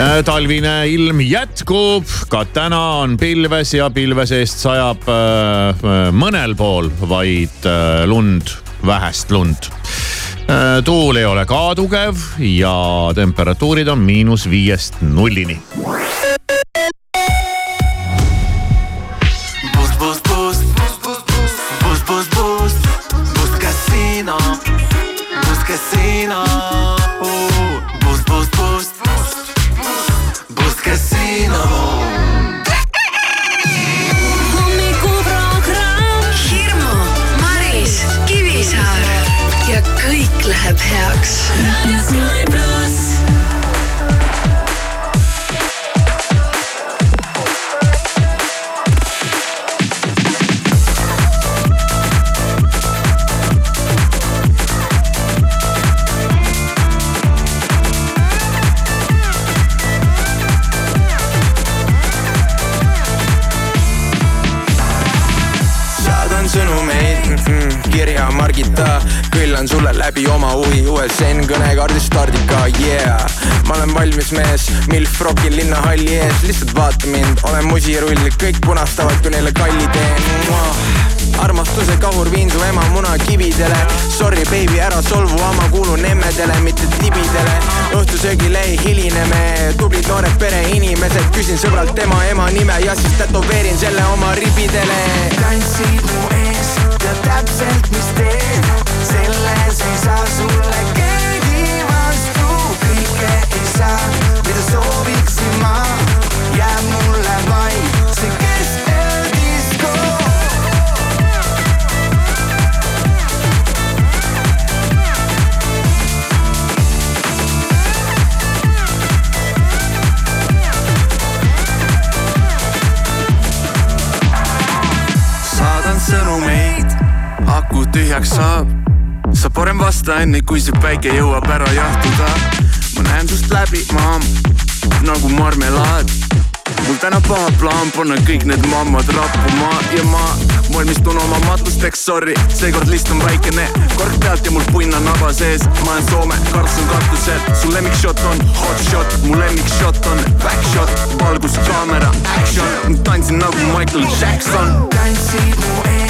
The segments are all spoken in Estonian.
Äh, talvine ilm jätkub, ka täna on pilves ja pilve seest sajab äh, mõnel pool vaid äh, lund, vähest lund. tuul ei ole ka tugev ja temperatuurid on miinus viiest nullini olen musirull, kõik punastavad, kui neile kalli teen. Armastuse kahur viin su ema munakividele Sorry baby, ära solvu, ma kuulun emmedele, mitte tibidele. Õhtusöögile ei hiline me, tublid noored pereinimesed. Küsin sõbralt tema ema nime ja siis tätoveerin selle oma ribidele. Tantsid mu ees, tead täpselt, mis teed selles ei saa sulle keegi vastu, kõike ei saa, mida sooviksin tühjaks saab sa parem vasta enne, kui see päike jõuab ära jahtuda. ma näen sust läbi, maam, nagu marmelaad. mul täna paha plaan panna kõik need mammad rappuma ja ma valmistun oma matusteks, sorry, seekord list on väikene, kork pealt ja mul punn on naba sees. ma olen Soome, karts on katusel, su lemmikshot on hot shot, mu lemmikshot on back shot, valgus, kaamera, action, tantsin nagu Michael Jackson. tantsid mu ees,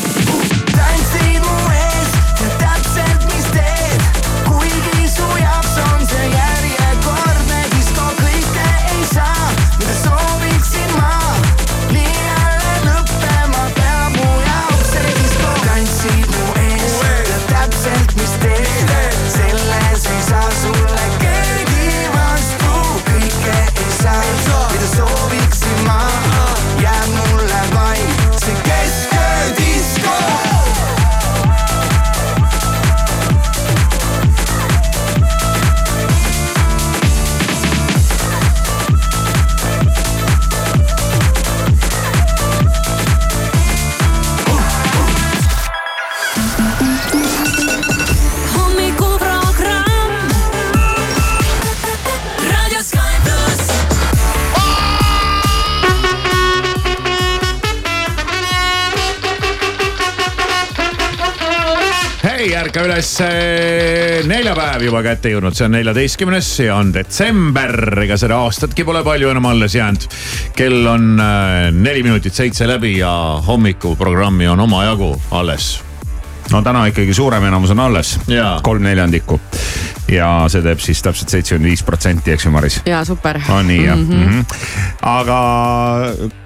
neljapäev juba kätte jõudnud, see on neljateistkümnes, see on detsember, ega seda aastatki pole palju enam alles jäänud. kell on äh, neli minutit seitse läbi ja hommikuprogrammi on omajagu alles. No täna ikkagi suurem enamus on alles kolm neljandikku ja see teeb siis täpselt seitsekümmend viis protsenti, eks ju, Maris? ja super. on nii jah mm -hmm. aga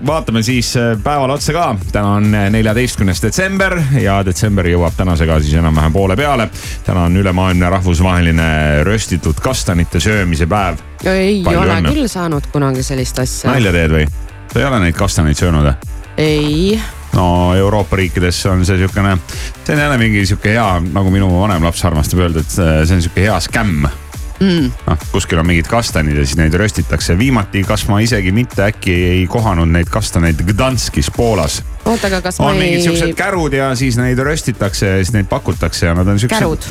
vaatame siis äh, päevale otsa ka. täna on neljateistkümnes detsember ja detsember jõuab tänasega siis enam-vähem poole peale. täna on ülemaailmne rahvusvaheline röstitud kastanite söömise päev. ei Palju ole õnne. küll saanud kunagi sellist asja. nalja teed või? sa ei ole neid kastaneid söönud või? ei, no Euroopa riikides on see siukene, see on jälle mingi sihuke hea, nagu minu vanem laps armastab öelda, et see on sihuke hea skämm mm.. noh, kuskil on mingid kastanid ja siis neid röstitakse. viimati, kas ma isegi mitte äkki ei kohanud neid kastaneid Gdanskis, Poolas. oota, aga kas on ma mingid ei. siuksed kärud ja siis neid röstitakse ja siis neid pakutakse ja nad on siuksed. kärud.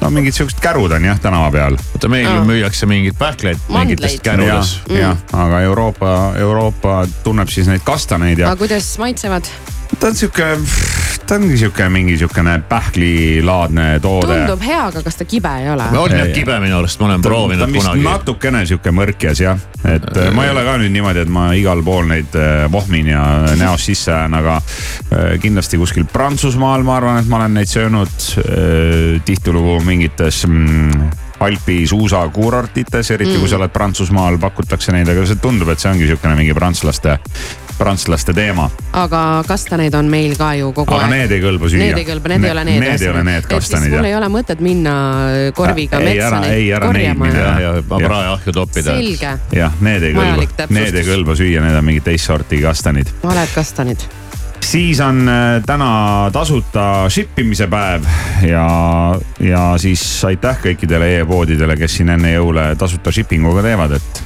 no mingid siuksed kärud on jah tänava peal. oota, meil Aa. müüakse mingeid pähkleid mingitest jah kärudes, jah, aga Euroopa, Euroopa tunneb siis neid kastaneid ja aga kuidas maitsevad? Ta on sihuke, ta ongi sihuke mingi sihukene pähklilaadne toode. Tundub hea, aga kas ta kibe ei ole? on jah kibe minu arust, ma olen ta proovinud on vist kunagi. natukene sihuke mõrkjas jah, et äh, ma ei ole ka nüüd niimoodi, et ma igal pool neid äh, vohmin ja näost sisse ajan, aga äh, kindlasti kuskil Prantsusmaal ma arvan, et ma olen neid söönud äh, tihtilugu mingites mm, Alpi suusakuurortites, eriti kui sa oled Prantsusmaal, pakutakse neid, aga see tundub, et see ongi sihukene mingi prantslaste, prantslaste teema. aga kastaneid on meil ka ju kogu aga aeg. need ei kõlba süüa. Need ei kõlba, need ei ole need. Need ei ole need kastanid mul jah ei ole mõtet minna korviga Ei, metsa ära- ei, neid ära neid korjama mine. ja, ja ja praeahju toppida. selge, jah, need ei kõlba, need ei kõlba süüa, need on mingid teist sorti kastanid. valed kastanid. siis on äh, täna tasuta ship imise päev ja, ja siis aitäh kõikidele e-poodidele, kes siin enne jõule tasuta shipping uga teevad, et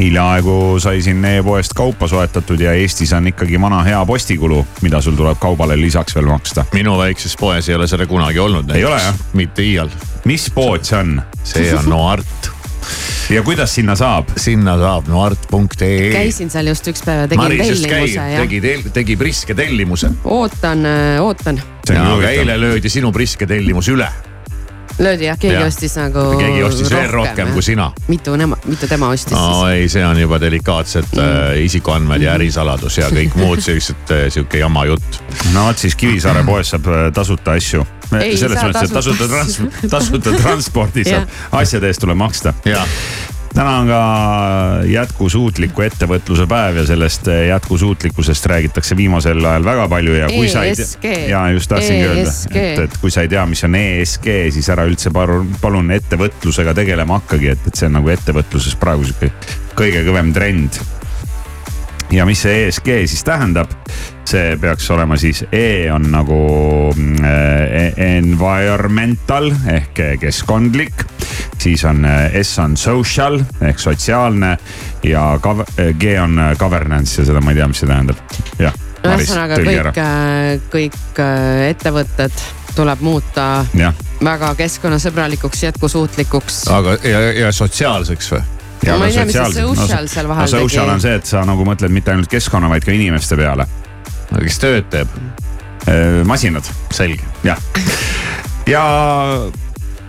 hiljaaegu sai siin e-poest kaupa soetatud ja Eestis on ikkagi vana hea postikulu, mida sul tuleb kaubale lisaks veel maksta. minu väikses poes ei ole seda kunagi olnud. Ei ole, jah? mitte iial, mis pood see on see on Noart, ja kuidas sinna saab? sinna saab noart.ee. käisin seal just üks päev ja tegin Maris tellimuse, tegi, tegi priske tellimuse ootan, ootan. See on ja aga eile löödi sinu priske tellimus üle. Löödi jah, keegi Jah. ostis nagu. keegi ostis veel rohkem kui sina. mitu nema, mitu tema ostis no siis? ei, see on juba delikaatsed mm. äh, isikuandmed ja ärisaladus ja kõik muud sellised äh, sihuke jama jutt. no vot siis Kivisaare poes saab äh, tasuta asju. Ei selles mõttes, et tasuta tasuta trans-, tasuta transpordi saab, asjade eest tuleb maksta. Täna on ka jätkusuutliku ettevõtluse päev ja sellest äh, jätkusuutlikkusest räägitakse viimasel ajal väga palju ja kui sa ei ESG. tea, ja just tahtsingi öelda, ESG. et, et kui sa ei tea, mis on ESG, siis ära üldse palun, palun ettevõtlusega tegelema hakkagi, et, et see on nagu ettevõtluses praegu sihuke kõige kõvem trend ja mis see ESG siis tähendab? see peaks olema siis E on nagu mm, eh, environmental ehk keskkondlik, siis on eh, S on social ehk sotsiaalne ja eh, G on governance ja seda ma ei tea, mis see tähendab. jah. ühesõnaga kõik, kõik ettevõtted tuleb muuta jah, väga keskkonnasõbralikuks, jätkusuutlikuks. aga, ja, ja sotsiaalseks või? ja Ma ei tea, mis see social seal vahel no social tegi. on see, et sa nagu mõtled mitte ainult keskkonna, vaid ka inimeste peale. kes tööd teeb? masinad selge. jah, ja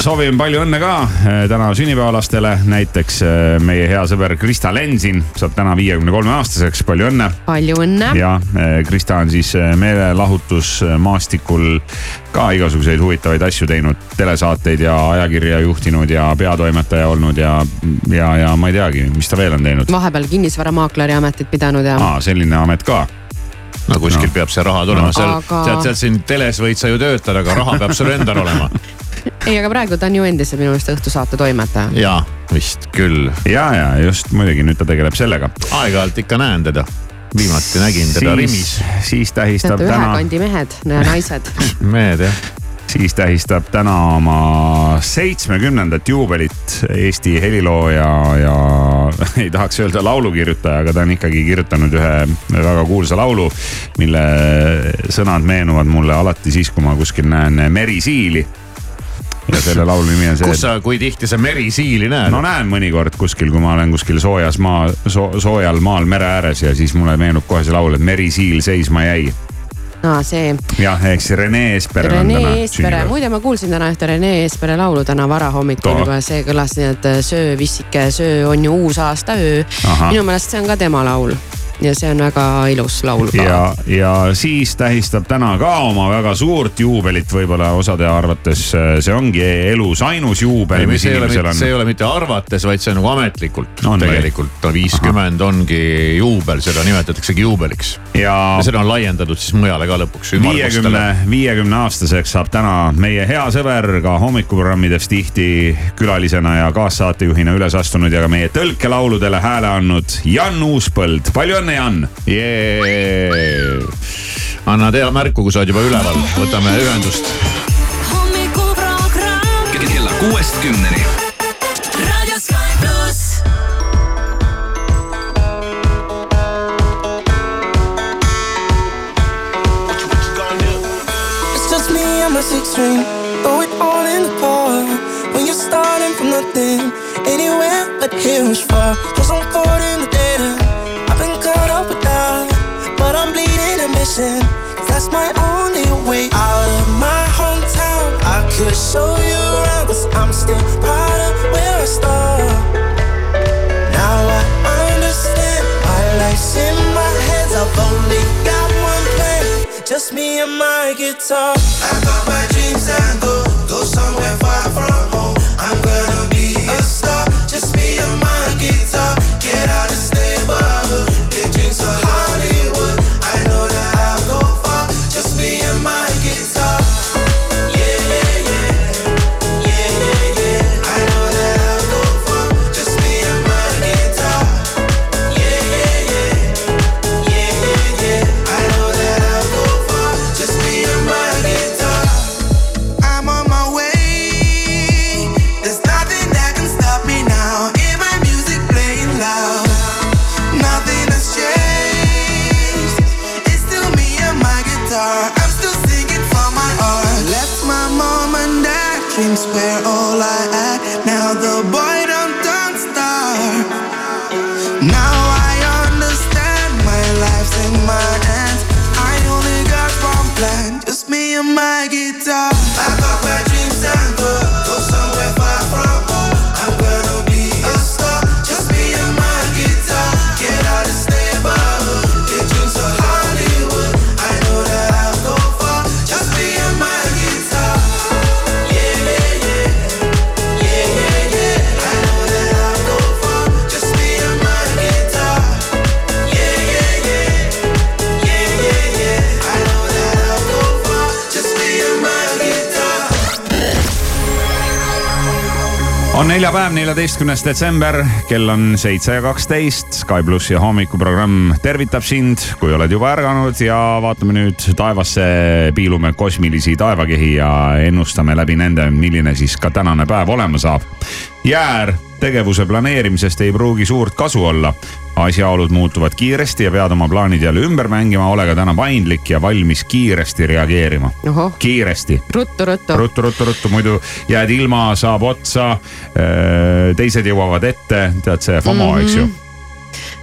soovime palju õnne ka eh, täna sünnipäevalastele, näiteks eh, meie hea sõber Krista Lensin saab täna viiekümne kolme aastaseks, palju õnne. palju õnne. ja eh, Krista on siis meelelahutusmaastikul ka igasuguseid huvitavaid asju teinud, telesaateid ja ajakirja juhtinud ja peatoimetaja olnud ja, ja, ja ma ei teagi, mis ta veel on teinud. vahepeal kinnisvaramaakleri ametit pidanud ja aa, selline amet ka no kuskilt No. peab see raha tulema, seal Aga-, tead, tead siin teles võid sa ju töötada, aga raha peab sul endal olema. ei, aga praegu ta on ju endiselt minu meelest õhtusaate toimetaja. jaa, vist küll. ja, ja just muidugi nüüd ta tegeleb sellega. aeg-ajalt ikka näen teda. viimati nägin teda Rimis. siis tähistab teate, ühe täna, kandi mehed ja naised. mehed jah. siis tähistab täna oma seitsmekümnendat juubelit Eesti helilooja ja ei tahaks öelda laulukirjutaja, aga ta on ikkagi kirjutanud ühe väga kuulsa laulu, mille sõnad meenuvad mulle alati siis, kui ma kuskil näen merisiili. Ja selle laulu nimi on see kus. sa, kui tihti sa merisiili näed no? näen mõnikord kuskil, kui ma olen kuskil soojas maa so,, soojal maal mere ääres ja siis mulle meenub kohe see laul, et merisiil seisma jäi. aa, see jah, ehk siis Rene Eesper on Rene sünnipäev. muide ma kuulsin täna ühte Rene Eespere laulu täna varahommikul juba, see kõlas nii, et söö vissike, söö on ju uus aasta öö. Ahah. minu meelest see on ka tema laul ja see on väga ilus laul ka. ja, ja siis tähistab täna ka oma väga suurt juubelit, võib-olla osade arvates see ongi elus ainus juubel, mis see ei ole, inimesel on see ei ole mitte arvates, vaid see on nagu ametlikult On tegelikult. viiskümmend ongi juubel, seda nimetataksegi juubeliks. ja ja seda on laiendatud siis mujale ka lõpuks. viiekümne, viiekümne aastaseks saab täna meie hea sõber ka hommikuprogrammides tihti külalisena ja kaassaatejuhina üles astunud ja ka meie tõlkelauludele hääle andnud Jan Uuspõld, palju õnne Jan. yeah.. anna tea märku, kui sa oled juba üleval, võtame ühendust. kella kuuest kümneni. Raadio Sky pluss. It's just me and my six string. Throw it all in the car. When you're starting from nothing, anywhere but here is far. Cause I'm caught in the that's my only way out of my hometown. I could show you around, cause I'm still proud of where I started. Now I understand my life's in my hands. I've only got one plan, just me and my guitar. I got my dreams and go, neljapäev, neljateistkümnes detsember, kell on seitse ja kaksteist. Sky plussi hommikuprogramm tervitab sind, kui oled juba ärganud ja vaatame nüüd taevasse, piilume kosmilisi taevakehi ja ennustame läbi nende, milline siis ka tänane päev olema saab. jäär tegevuse planeerimisest ei pruugi suurt kasu olla. asjaolud muutuvad kiiresti ja pead oma plaanid jälle ümber mängima, ole ka täna paindlik ja valmis kiiresti reageerima. kiiresti ruttu-ruttu. ruttu, ruttu, ruttu, muidu jääd ilma, saab otsa. teised jõuavad ette, tead see FOMO mm, -hmm. eks ju.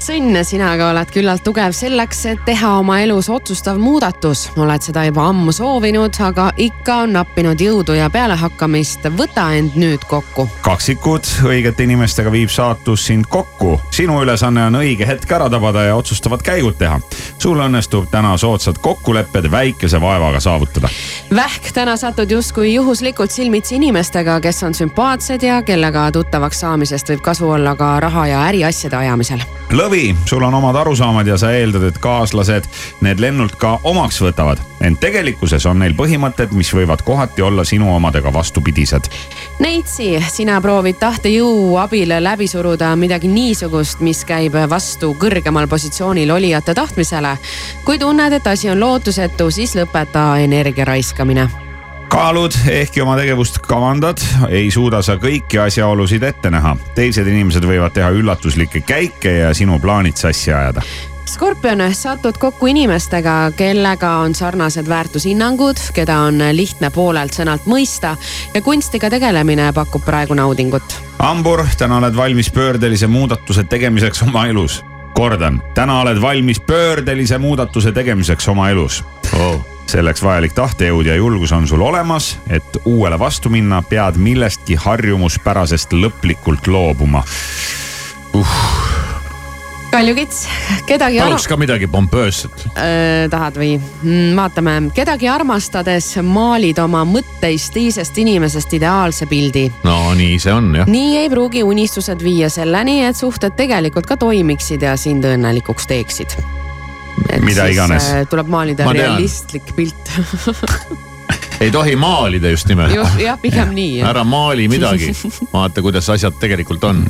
Sõnn, sina aga oled küllalt tugev selleks, et teha oma elus otsustav muudatus. oled seda juba ammu soovinud, aga ikka on nappinud jõudu ja pealehakkamist. võta end nüüd kokku. kaksikud õigete inimestega viib saatus sind kokku. Sinu ülesanne on õige hetk ära tabada ja otsustavad käigud teha. sul õnnestub täna soodsad kokkulepped väikese vaevaga saavutada. Vähk, täna satud justkui juhuslikult silmitsi inimestega, kes on sümpaatsed ja kellega tuttavaks saamisest võib kasu olla ka raha ja äriasjade ajamisel. lõvi, sul on omad arusaamad ja sa eeldad, et kaaslased need lennult ka omaks võtavad. ent tegelikkuses on neil põhimõtted, mis võivad kohati olla sinu omadega vastupidised. Neitsi, sina proovid tahtejõu abil läbi suruda midagi niisugust, mis käib vastu kõrgemal positsioonil olijate tahtmisele. kui tunned, et asi on lootusetu, siis lõpeta energia raiskamine kaalud, ehkki oma tegevust kavandad, ei suuda sa kõiki asjaolusid ette näha. teised inimesed võivad teha üllatuslikke käike ja sinu plaanid sassi ajada. skorpion, satud kokku inimestega, kellega on sarnased väärtushinnangud, keda on lihtne poolelt sõnalt mõista ja kunstiga tegelemine pakub praegu naudingut. hambur, täna oled valmis pöördelise muudatuse tegemiseks oma elus. kordan, täna oled valmis pöördelise muudatuse tegemiseks oma elus Oh. selleks vajalik tahtejõud ja julgus on sul olemas, et uuele vastu minna, pead millestki harjumuspärasest lõplikult loobuma. kaljukits, kedagi paluks ka midagi pompöösset. äh, tahad või? vaatame, kedagi armastades maalid oma mõtteist teisest inimesest ideaalse pildi. no nii see on jah. nii ei pruugi unistused viia selleni, et suhted tegelikult ka toimiksid ja sind õnnelikuks teeksid. Mida iganes. tuleb maalida realistlik pilt. ei tohi maalida just nimelt. just jah, pigem nii. ära maali midagi, vaata, kuidas asjad tegelikult on.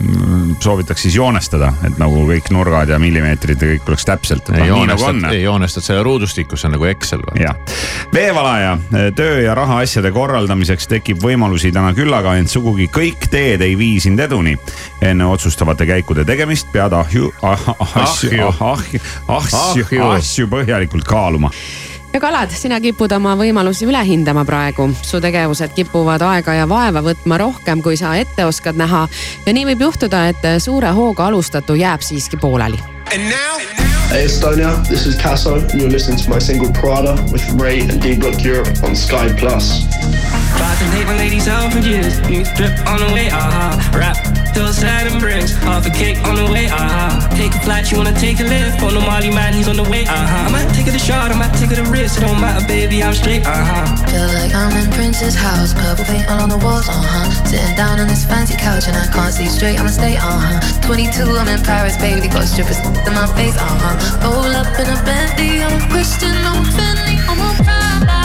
soovitaks siis joonestada, et nagu kõik nurgad ja millimeetrid ja kõik oleks täpselt. ei nagu joonestad, ei joonestad selle ruudustikku, see on nagu Excel. jah, veevalaja töö ja rahaasjade korraldamiseks tekib võimalusi täna küllaga, ent sugugi kõik teed ei vii sind eduni. enne otsustavate käikude tegemist pead ahju ah,, ahju, ahju, ahju, asju põhjalikult kaaluma ja kalad, sina kipud oma võimalusi üle hindama praegu. su tegevused kipuvad aega ja vaeva võtma rohkem, kui sa ette oskad näha. ja nii võib juhtuda, et suure hooga alustatu jääb siiski pooleli. Hey Estonia, this is Tasso and you're listening to my single Prada with Ray and D Block Europe on Sky Plus. About to take my ladies out for years. New drip on the way, aha. Uh-huh. Rap till sad and bricks. Half a cake on the way, aha. Uh-huh. Take a flight, you wanna take a lift. On the Molly man, he's on the way, aha. Uh-huh. I might take it a shot, I might take it a risk. It don't matter, baby, I'm straight, aha. Feel like I'm in Prince's house. Purple paint all on the walls, uh huh. Sitting down on this fancy couch and I can't see straight, I'ma stay, uh huh. 22, I'm in Paris, baby. Got strippers in my face, uh huh. Roll up in a bendy, I'm a Christian, I'm a Fendi, I'm a Prada.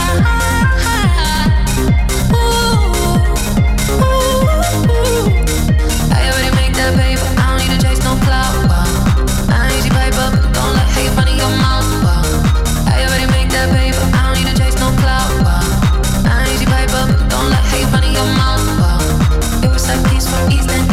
Ooh, ooh, ooh. I already make that paper, I don't need to chase no cloud. Wow. I need you paper, but don't let hate in your mouth. Wow. I already make that paper, I don't need to chase no cloud. Wow. I need you paper, but don't let hate in your mouth. Wow. It was like peace from East End.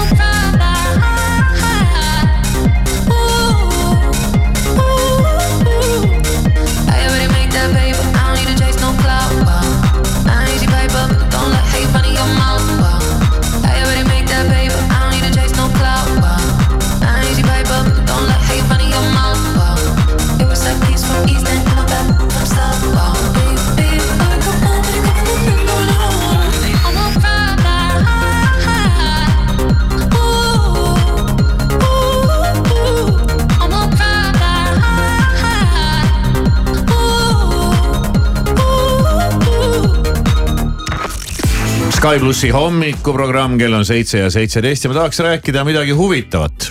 Sky plussi hommikuprogramm, kell on seitse ja seitseteist ja ma tahaks rääkida midagi huvitavat.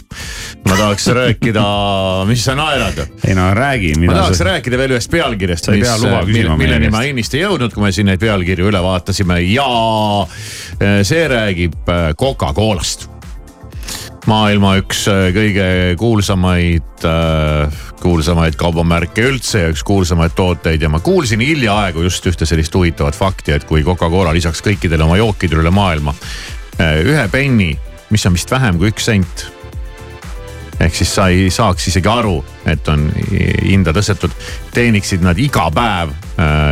ma tahaks rääkida, mis sa naerad? ei no räägi. ma tahaks sa... rääkida veel ühest pealkirjast, mis, milleni ma ennist ei jõudnud, kui me siin neid pealkirju üle vaatasime ja see räägib eh, Coca-Colast maailma üks äh, kõige kuulsamaid, äh, kuulsamaid kaubamärke üldse ja üks kuulsamaid tooteid ja ma kuulsin hiljaaegu just ühte sellist huvitavat fakti, et kui Coca-Cola lisaks kõikidele oma jookidele üle maailma äh, ühe penni, mis on vist vähem kui üks sent ehk siis sa ei saaks isegi aru, et on hinda tõstetud, teeniksid nad iga päev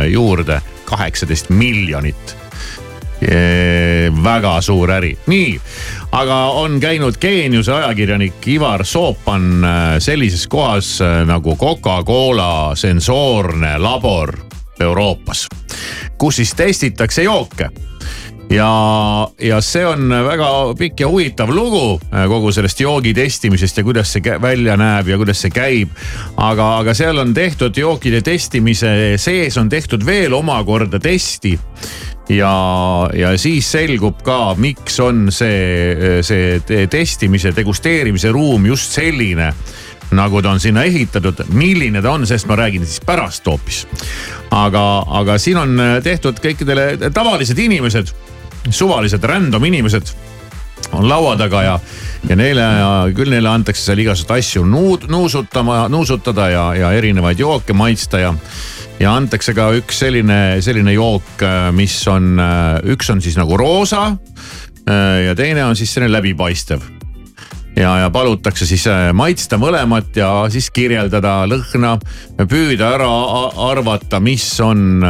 juurde kaheksateist miljonit väga suur äri, nii, aga on käinud geeniuse ajakirjanik Ivar Soopan äh, sellises kohas äh, nagu Coca-Cola sensoorne labor Euroopas, kus siis testitakse jooke ja, ja see on väga pikk ja huvitav lugu äh, kogu sellest joogi testimisest ja kuidas see välja näeb ja kuidas see käib. aga, aga seal on tehtud jookide testimise sees on tehtud veel omakorda testi ja, ja siis selgub ka, miks on see, see testimise, degusteerimise ruum just selline nagu ta on sinna ehitatud, milline ta on, sest ma räägin siis pärast hoopis. aga, aga siin on tehtud kõikidele tavalised inimesed, suvalised random inimesed on laua taga ja, ja neile, küll neile antakse seal igasuguseid asju nuud, nuusutama, nuusutada ja, ja erinevaid jooke maitsta ja ja antakse ka üks selline, selline jook, mis on, üks on siis nagu roosa ja teine on siis selline läbipaistev ja, ja palutakse siis maitsta mõlemat ja siis kirjeldada lõhna, püüda ära arvata, mis on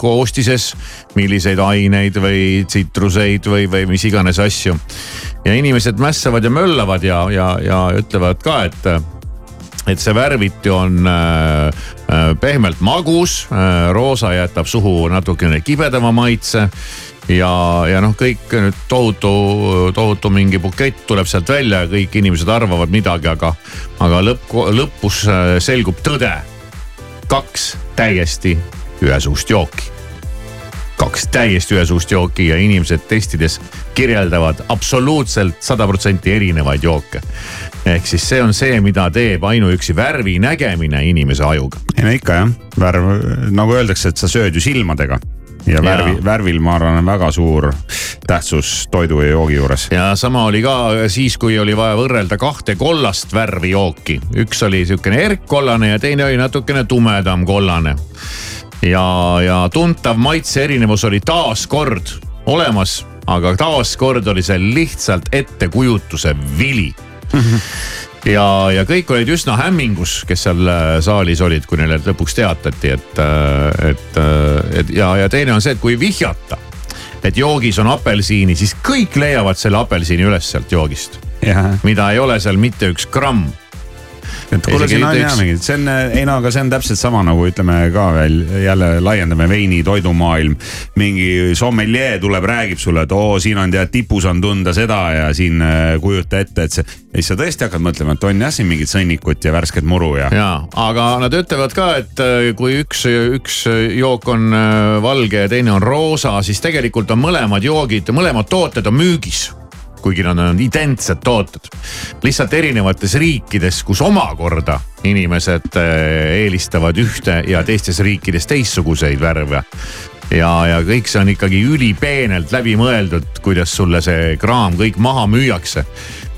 koostises, milliseid aineid või tsitruseid või, või mis iganes asju. ja inimesed mässavad ja möllavad ja, ja, ja ütlevad ka, et et see värviti on äh, äh, pehmelt magus äh,, roosa jätab suhu natukene kibedama maitse ja, ja noh, kõik nüüd tohutu, tohutu mingi bukett tuleb sealt välja ja kõik inimesed arvavad midagi, aga, aga lõpp, lõpus selgub tõde. kaks täiesti ühesugust jooki kaks täiesti ühesugust jooki ja inimesed testides kirjeldavad absoluutselt sada protsenti erinevaid jooke. ehk siis see on see, mida teeb ainuüksi värvi nägemine inimese ajuga. ei no ikka jah, värv nagu öeldakse, et sa sööd ju silmadega ja värvi, värvil ma arvan on väga suur tähtsus toidu ja joogi juures. ja sama oli ka siis, kui oli vaja võrrelda kahte kollast värvi jooki. üks oli sihukene erkkollane ja teine oli natukene tumedam kollane ja, ja tuntav maitse erinevus oli taaskord olemas, aga taaskord oli see lihtsalt ettekujutuse vili. Ja, ja kõik olid üsna hämmingus, kes seal äh, saalis olid, kui neile lõpuks teatati, et, äh, et, äh, et ja, ja teine on see, et kui vihjata, et joogis on apelsini, siis kõik leiavad selle apelsini üles sealt joogist. mida ei ole seal mitte üks gramm et kuule, siin on jah mingid, see on, ei no aga see on täpselt sama nagu ütleme ka veel jälle laiendame veini toidumaailm. mingi sommeljee tuleb, räägib sulle, et oo, siin on tead tipus on tunda seda ja siin äh, kujuta ette, et see. ja siis sa tõesti hakkad mõtlema, et on jah siin mingit sõnnikut ja värsket muru ja. ja, aga nad ütlevad ka, et äh, kui üks, üks jook on äh, valge ja teine on roosa, siis tegelikult on mõlemad joogid, mõlemad tooted on müügis kuigi nad on identsed tooted. lihtsalt erinevates riikides, kus omakorda inimesed eh, eelistavad ühte ja teistes riikides teistsuguseid värve ja, ja kõik see on ikkagi ülipeenelt läbi mõeldud, kuidas sulle see kraam kõik maha müüakse.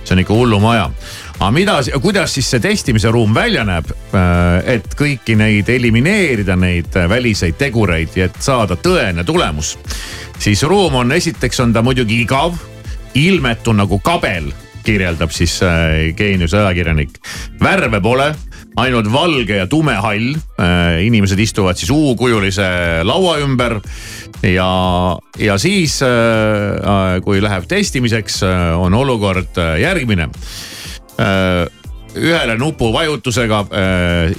see on ikka hullumaja. aga mida, kuidas siis see testimise ruum välja näeb, eh, et kõiki neid elimineerida, neid väliseid tegureid ja et saada tõene tulemus. siis ruum on, esiteks on ta muidugi igav ilmetu nagu kabel, kirjeldab siis äh, geeniuse ajakirjanik. värve pole, ainult valge ja tume hall. Äh, inimesed istuvad siis U-kujulise laua ümber ja, ja siis äh, kui läheb testimiseks, on olukord järgmine ühele nupuvajutusega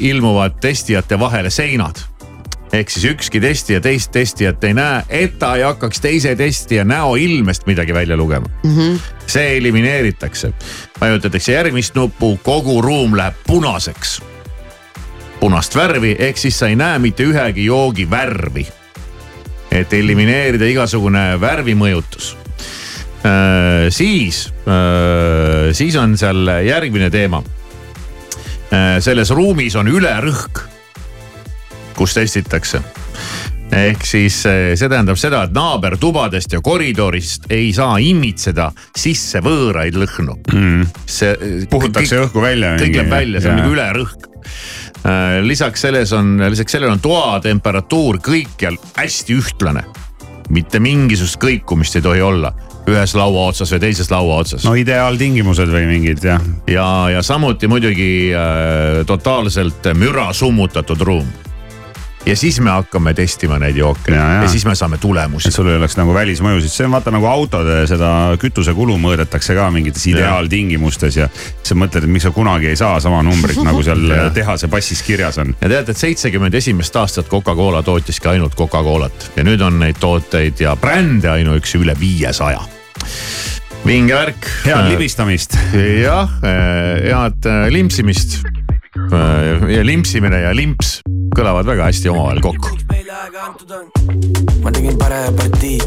ilmuvad testijate vahele seinad ehk siis ükski testija teist testijat ei näe, et ta ei hakkaks teise testija näoilmest midagi välja lugema mm. -hmm. see elimineeritakse, vajutatakse järgmist nuppu, kogu ruum läheb punaseks. punast värvi, ehk siis sa ei näe mitte ühegi joogi värvi. et elimineerida igasugune värvimõjutus äh,. siis äh,, siis on seal järgmine teema äh,. selles ruumis on ülerõhk kus testitakse ehk siis eh, see tähendab seda, et naabertubadest ja koridorist ei saa immitseda sisse võõraid lõhnu mm.. see. puhutakse kõik, õhku välja. kõik läheb välja, see on nagu ülerõhk. Eh, lisaks selles on, lisaks sellele on toa temperatuur kõikjal hästi ühtlane. mitte mingisugust kõikumist ei tohi olla ühes laua otsas või teises laua otsas. no ideaaltingimused või mingid jah. ja, ja samuti muidugi äh, totaalselt müra summutatud ruum ja siis me hakkame testima neid jooke ja, ja. ja siis me saame tulemusi. et sul ei oleks nagu välismõjusid, see on vaata nagu autode seda kütusekulu mõõdetakse ka mingites ideaaltingimustes ja. sa mõtled, et miks sa kunagi ei saa sama numbrit nagu seal tehase passis kirjas on. ja tead, et seitsekümmend esimest aastat Coca-Cola tootiski ainult Coca-Colat ja nüüd on neid tooteid ja brände ainuüksi üle viiesaja vinge värk. head libistamist. jah, eh, head eh, limpsimist ja limpsimine ja limps kõlavad väga hästi omavahel kokku. ma tegin parema partii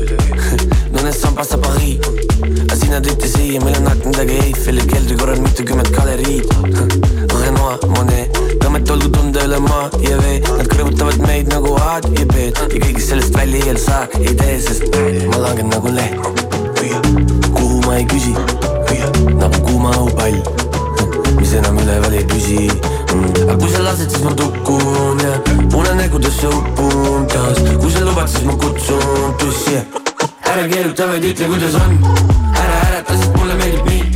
Nõnes sambas sa Paris. Aga sina tõite siia, meil on akendagi Eiffeli keldri korral mitukümmend galeriid. Renoir, Monet, tõmmet olgu tunda üle maa ja vee. Nad kõrvutavad meid nagu A-d ja B-d ja kõigest sellest välja ei saa, ei tee, sest ma langen nagu leht kuhu ma ei küsi, nagu kuuma õhupall mis enam üleval ei püsi mm.. aga kui sa lased, siis ma tukun ja unenägudesse upun taas. kui sa lubad, siis ma kutsun tussi ära keeruta, vaid ütle, kuidas on. ära ärata, sest mulle meeldib nii.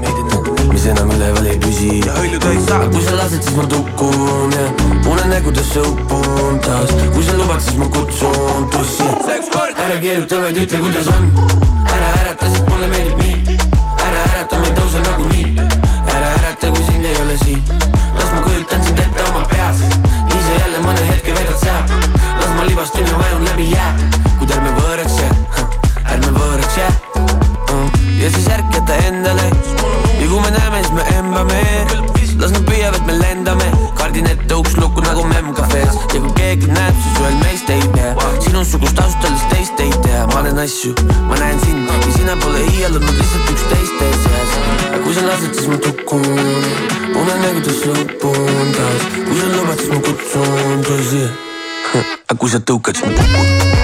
mis enam üleval ei püsi. Hõljuda ei saa. Kui sa lased, siis ma tukun ja unenägudesse upun taas. Kui sa lubad, siis ma kutsun bussi ära keeruta, vaid ütle, kuidas on. Ära ärata, sest mulle meeldib nii. Ära ärata, ma ei tõuse nagunii ära ärata, kui sind ei ole siin. Las ma kujutan sind ette oma peas. Ise jälle mõne hetke vedad sa las ma libastun ja vajun läbi jää. Kuid ärme võõraks jää. Ärme võõraks jää. Ja siis ärkata endale kui me näeme, siis me embame. Las nad püüavad, me lendame. Kardin ette uks lukku nagu memcafe's. Ja kui keegi näeb, siis ühel meist ei tea. Sinusugust ausalt öeldes teist ei tea. Ma näen asju, ma näen sind. Ja sina pole iial olnud lihtsalt üksteist teie seas. Kui sa lased, siis ma tukun unenägudes lõpun taas kui sa lubad, siis ma kutsun tõsi. Aga kui sa tõukad, siis ma kukun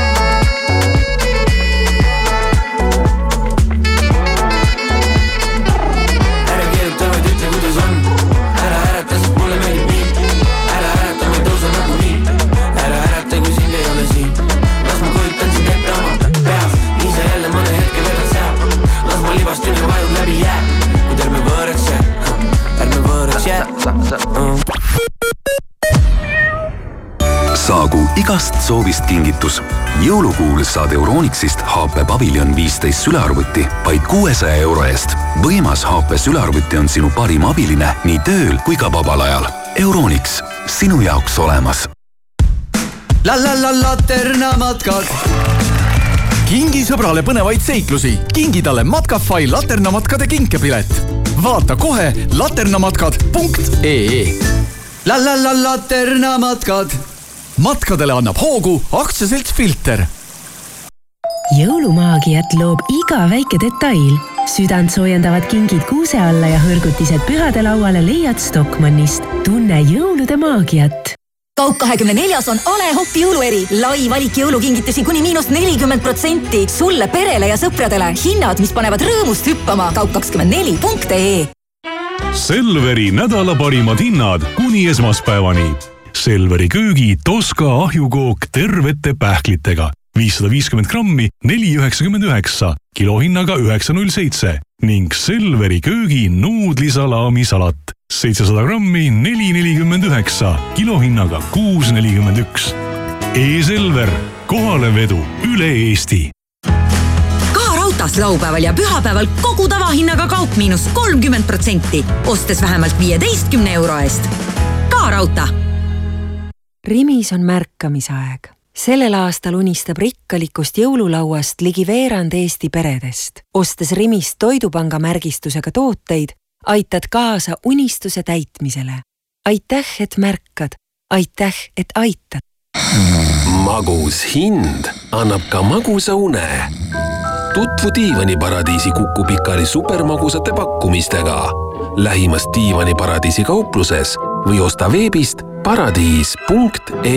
jõulukuul saad Euronixist HP Pavilion viisteist sülearvuti vaid kuuesaja euro eest. võimas HP sülearvuti on sinu parim abiline nii tööl kui ka vabal ajal. Euronix, sinu jaoks olemas. la la la laternamatkad kingi sõbrale põnevaid seiklusi, kingi talle Matkafai laternamatkade kinkepilet. vaata kohe laternamatkad.ee. la la la laternamatkad. Matkadele annab hoogu aktsiaselts Filter. jõulumaagiat loob iga väike detail. südant soojendavad kingid kuuse alla ja hõrgutised pühade lauale leiad Stockmannist. tunne jõulude maagiat kaup kahekümne neljas on A Le Coq jõulueri, lai valik jõulukingitusi kuni miinus nelikümmend protsenti sulle, perele ja sõpradele. hinnad, mis panevad rõõmust hüppama. kaup kakskümmend neli punkt ee. Selveri nädala parimad hinnad kuni esmaspäevani. Selveri köögi Toska ahjukook tervete pähklitega viissada viiskümmend grammi, neli üheksakümmend üheksa, kilohinnaga üheksa null seitse ning Selveri köögi nuudlisalaamisalat seitsesada grammi, neli nelikümmend üheksa, kilohinnaga kuus nelikümmend üks. E-Selver, kohalevedu üle Eesti raudtees laupäeval ja pühapäeval kogu tavahinnaga kaup miinus kolmkümmend protsenti, ostes vähemalt viieteistkümne euro eest. ka raudtee. Rimis on märkamisaeg sellel aastal unistab rikkalikust jõululauast ligi veerand Eesti peredest. ostes Rimist Toidupanga märgistusega tooteid, aitad kaasa unistuse täitmisele. aitäh, et märkad, aitäh, et aitad. magus hind annab ka magusa une. tutvu diivaniparadiisi Kuku Pikali supermagusate pakkumistega lähimas diivaniparadiisi kaupluses või osta veebist paradiis.ee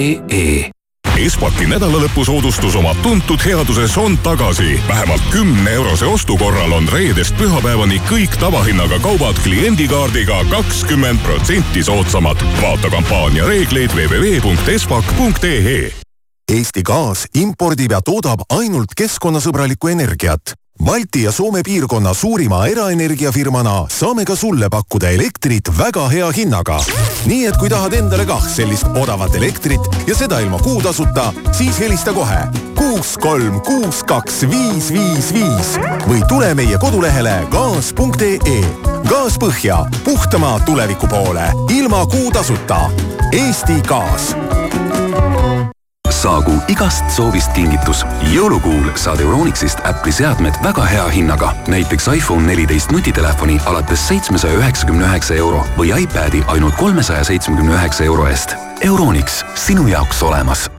Espaki nädalalõpusoodustus oma tuntud headuses on tagasi. vähemalt kümne eurose ostu korral on reedest pühapäevani kõik tavahinnaga kaubad kliendikaardiga kakskümmend protsenti soodsamad. vaata kampaania reegleid www.espak.ee. Eesti Gaas impordib ja toodab ainult keskkonnasõbralikku energiat Balti ja Soome piirkonna suurima eraenergiafirmana saame ka sulle pakkuda elektrit väga hea hinnaga. nii et kui tahad endale kah sellist odavat elektrit ja seda ilma kuutasuta, siis helista kohe kuus, kolm, kuus, kaks, viis, viis, viis või tule meie kodulehele gaas.ee. gaas põhja, puhtama tuleviku poole, ilma kuutasuta. Eesti Gaas saagu igast soovist kingitus. jõulukuul saad Euronixist Apple'i seadmed väga hea hinnaga. näiteks iPhone neliteist nutitelefoni alates seitsmesaja üheksakümne üheksa euro või iPadi ainult kolmesaja seitsmekümne üheksa euro eest. Euronix, sinu jaoks olemas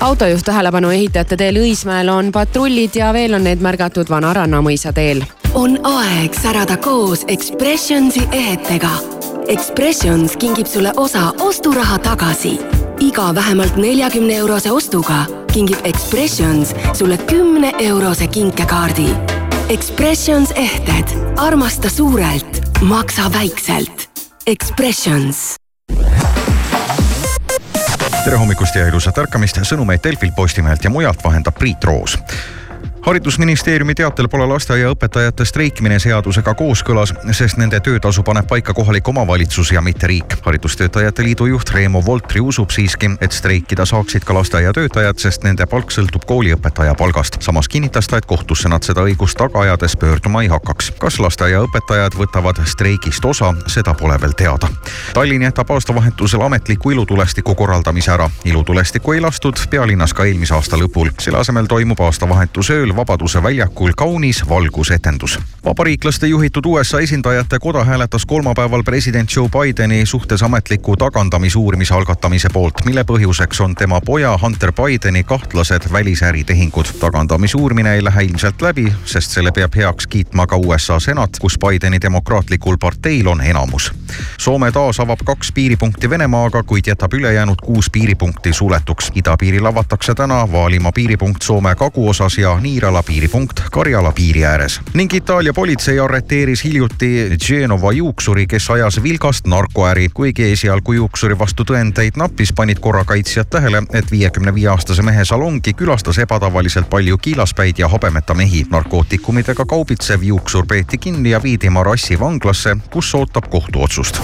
autojuht tähelepanu ehitajate teel Õismäel on patrullid ja veel on need märgatud Vana-Ranna mõisa teel. on aeg särada koos Expressionsi ehetega. Expressions kingib sulle osa osturaha tagasi. iga vähemalt neljakümne eurose ostuga kingib Expressions sulle kümne eurose kinkekaardi. Expressions ehted, armasta suurelt, maksa väikselt. Expressions tere hommikust ja ilusat ärkamist, sõnumeid Delfilt, Postimehelt ja mujalt vahendab Priit Roos haridusministeeriumi teatel pole lasteaiaõpetajate streikimine seadusega kooskõlas, sest nende töötasu paneb paika kohalik omavalitsus ja mitte riik. haridustöötajate liidu juht Reemo Voltri usub siiski, et streikida saaksid ka lasteaiatöötajad, sest nende palk sõltub kooliõpetaja palgast. samas kinnitas ta, et kohtusse nad seda õigust taga ajades pöörduma ei hakkaks. kas lasteaiaõpetajad võtavad streigist osa, seda pole veel teada. Tallinn jätab aastavahetusel ametliku ilutulestiku korraldamise ära. ilutulestikku ei lastud pealinnas ka eelmise aasta lõpul. selle asemel toimub aastavahetuse ööl Vabaduse väljakul kaunis valgusetendus. vabariiklaste juhitud USA esindajate koda hääletas kolmapäeval president Joe Bideni suhtes ametliku tagandamisuurimise algatamise poolt, mille põhjuseks on tema poja Hunter Bideni kahtlased välisäritehingud. tagandamisuurimine ei lähe ilmselt läbi, sest selle peab heaks kiitma ka USA senat, kus Bideni demokraatlikul parteil on enamus. Soome taas avab kaks piiripunkti Venemaaga, kuid jätab ülejäänud kuus piiripunkti suletuks. idapiiril avatakse täna Vaalimaa piiripunkt Soome kaguosas ja Niira Niirala piiripunkt Karjala piiri ääres. ning Itaalia politsei arreteeris hiljuti Genova juuksuri, kes ajas vilgast narkoäri. kuigi esialgu juuksuri vastu tõendeid nappis, panid korrakaitsjad tähele, et viiekümne viie aastase mehe salongi külastas ebatavaliselt palju kiilaspäid ja habemeta mehi. narkootikumidega kaubitsev juuksur peeti kinni ja viidi Marassi vanglasse, kus ootab kohtuotsust.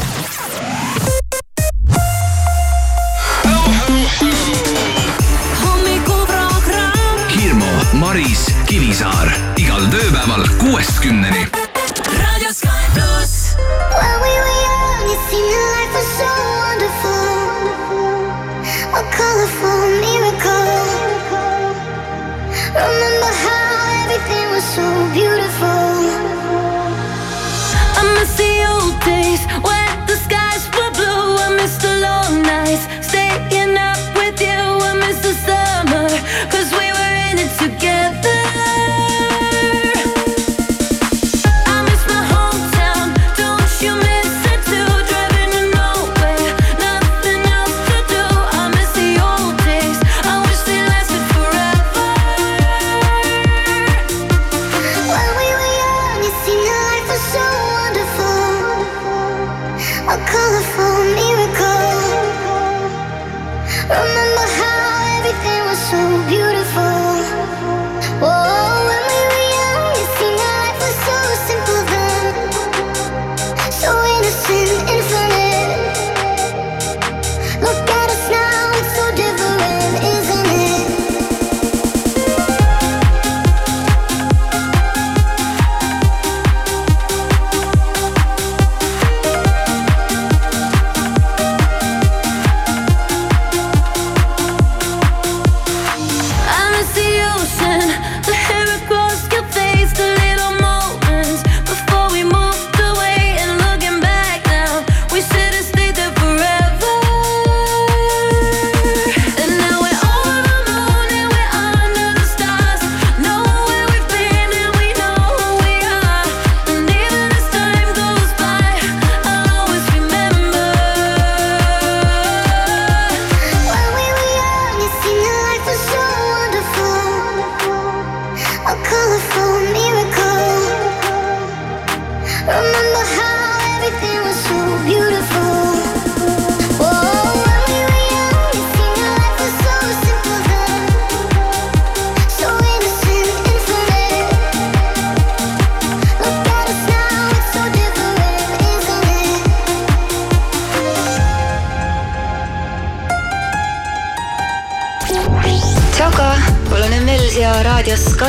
Maris Kivisaar igal tööpäeval kuuest kümneni.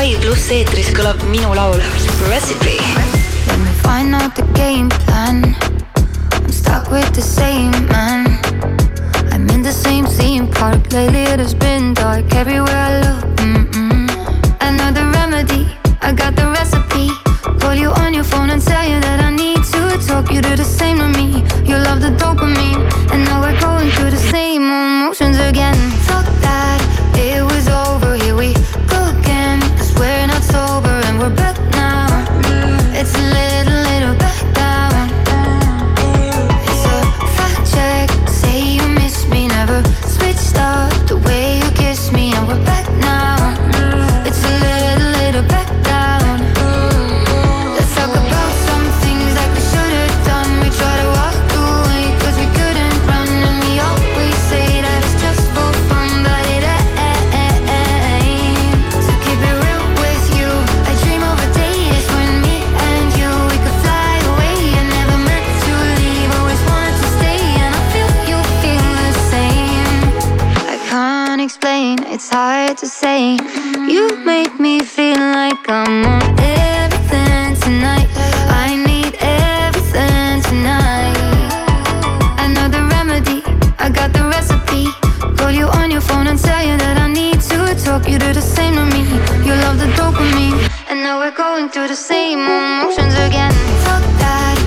Sky pluss eetris kõlab minu laul Recipe. Let me find out the game plan. I'm stuck with the same man. I'm in the same theme park. Lately it has been dark everywhere I look. Mm-mm. Another remedy. I got the recipe. Call you on your phone and tell you that I need to talk. You do the same to me. You love the dopamine, and now we're going through the same emotions again. you on your phone and tell you that I need to talk. You do the same to me. You love the dopamine, and now we're going through the same emotions again. Fuck that.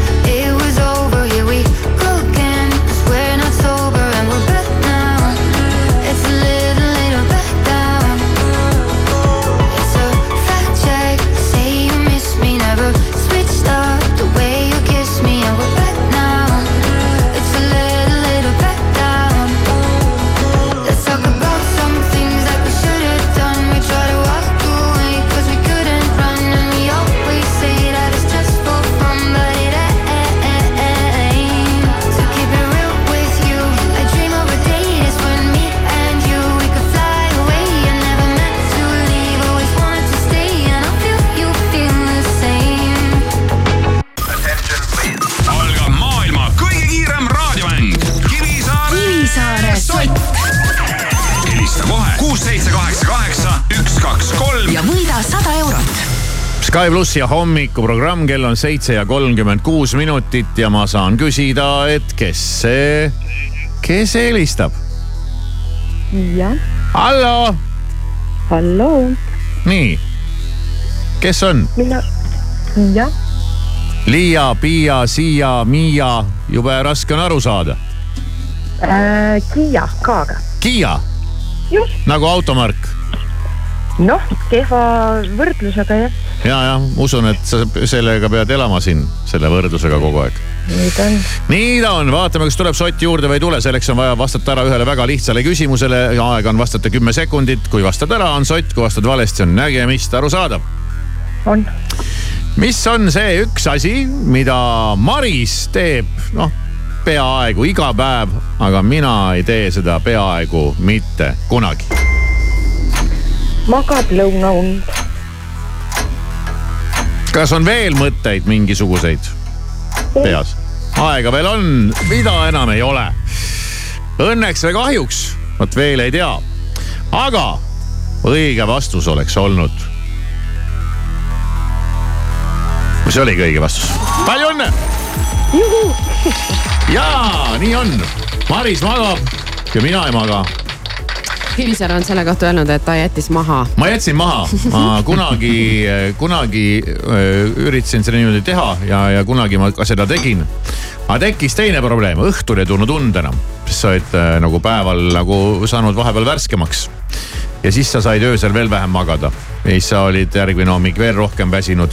Sky pluss ja hommikuprogramm, kell on seitse ja kolmkümmend kuus minutit ja ma saan küsida, et kes see, kes helistab? jah, hallo, halloo, nii, kes on? mina, jah, Liia, Piia, Siia, Miia, jube raske on aru saada. äh, Kiia K-ga. Kiia, nagu automärk noh, kehva võrdlusega jah, ja, ja usun, et sa sellega pead elama siin, selle võrdlusega kogu aeg. nii ta on. nii ta on, vaatame, kas tuleb sott juurde või ei tule, selleks on vaja vastata ära ühele väga lihtsale küsimusele aega on vastata kümme sekundit. kui vastad ära, on sott, kui vastad valesti, on nägemist, arusaadav. on. mis on see üks asi, mida Maris teeb, noh, peaaegu iga päev, aga mina ei tee seda peaaegu mitte kunagi. magad lõunaund, kas on veel mõtteid mingisuguseid peas? aega veel on, mida enam ei ole. Õnneks või kahjuks, vot veel ei tea. aga õige vastus oleks olnud. mis oligi õige vastus? palju õnne. jaa, nii on. Maris magab ja mina ei maga Kivisäär on selle kohta öelnud, et ta jättis maha. ma jätsin maha, ma kunagi, kunagi öö, üritasin seda niimoodi teha ja, ja kunagi ma ka seda tegin. aga tekkis teine probleem, õhtul ei tulnud und enam, sest sa olid äh, nagu päeval nagu saanud vahepeal värskemaks. Ja siis sa said öösel veel vähem magada. Ja siis sa olid järgmine hommik veel rohkem väsinud.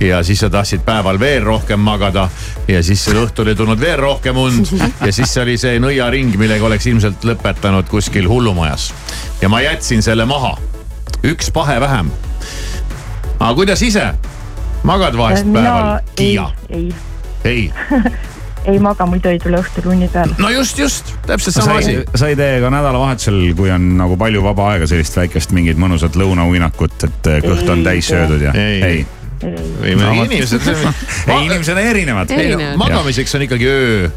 Ja siis sa tahtsid päeval veel rohkem magada. Ja siis õhtul ei tulnud veel rohkem und. Ja siis oli see nõiaring, millega oleks ilmselt lõpetanud kuskil hullumajas. ja ma jätsin selle maha, üks pahe vähem. aga kuidas ise, magad vahest mina päeval? ei ei, ei, ei maga, muidu ei tule õhtul uni peale. no just, just, täpselt sa sama asi sa ei tee ka nädalavahetusel, kui on nagu palju vaba aega, sellist väikest mingit mõnusat lõunauinakut, et eh, kõht on Ei täis söödud ja? Ei. ei, ei, inimesed. ei inimesed on erinevad. magamiseks on ikkagi öö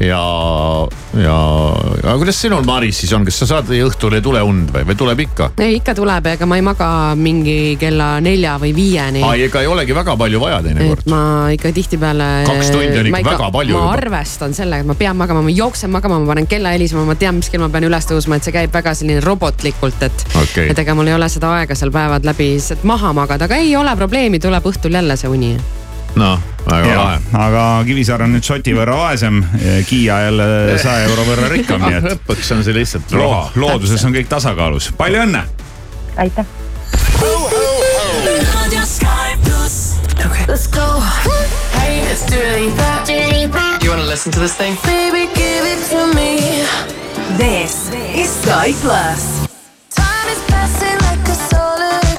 ja, ja, aga kuidas sinul, Maris siis on, kas sa saad õhtul ei tule und või, või tuleb ikka? ei, ikka tuleb, ega ma ei maga mingi kella nelja või viieni. aa, ega ei olegi väga palju vaja teinekord. ma ikka tihtipeale. Kaks tundi on ikka väga palju ma juba. arvestan sellega, et ma pean magama, ma jooksen magama, ma panen kella helisema, ma tean, mis kell ma pean üles tõusma, et see käib väga selline robotlikult, et Okei. et ega mul ei ole seda aega seal päevad läbi lihtsalt maha magada, aga ei ole probleemi, tuleb õhtul jälle see uni. noh, väga lahe. aga Kivisaar on nüüd soti võrra vaesem, Kiia jälle saja euro võrra rikkam, nii et lõpuks on see lihtsalt raha., looduses on kõik tasakaalus. palju õnne. aitäh. Let's go. Hey, it's Dua Lipa. You wanna listen to this thing? Baby, give it to me. This is Sky Plus. Time is passing like a solar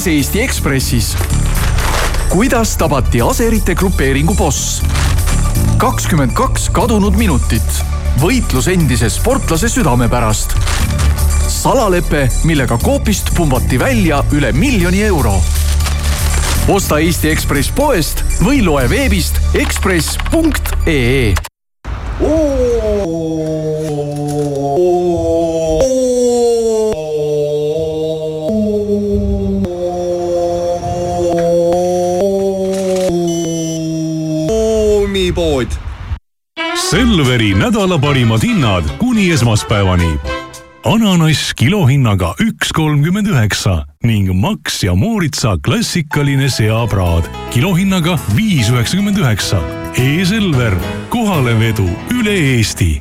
uudistes Eesti Ekspressis. kuidas tabati aserite grupeeringu boss? kakskümmend kaks kadunud minutit. võitlus endise sportlase südame pärast. salalepe, millega Coopist pumbati välja üle miljoni euro. osta Eesti Ekspress poest või loe veebist ekspress.ee nädala parimad hinnad kuni esmaspäevani. ananass kilohinnaga üks kolmkümmend üheksa ning Max ja Mooritsa klassikaline seapraad kilohinnaga viis üheksakümmend üheksa. E-Selver, kohalevedu üle Eesti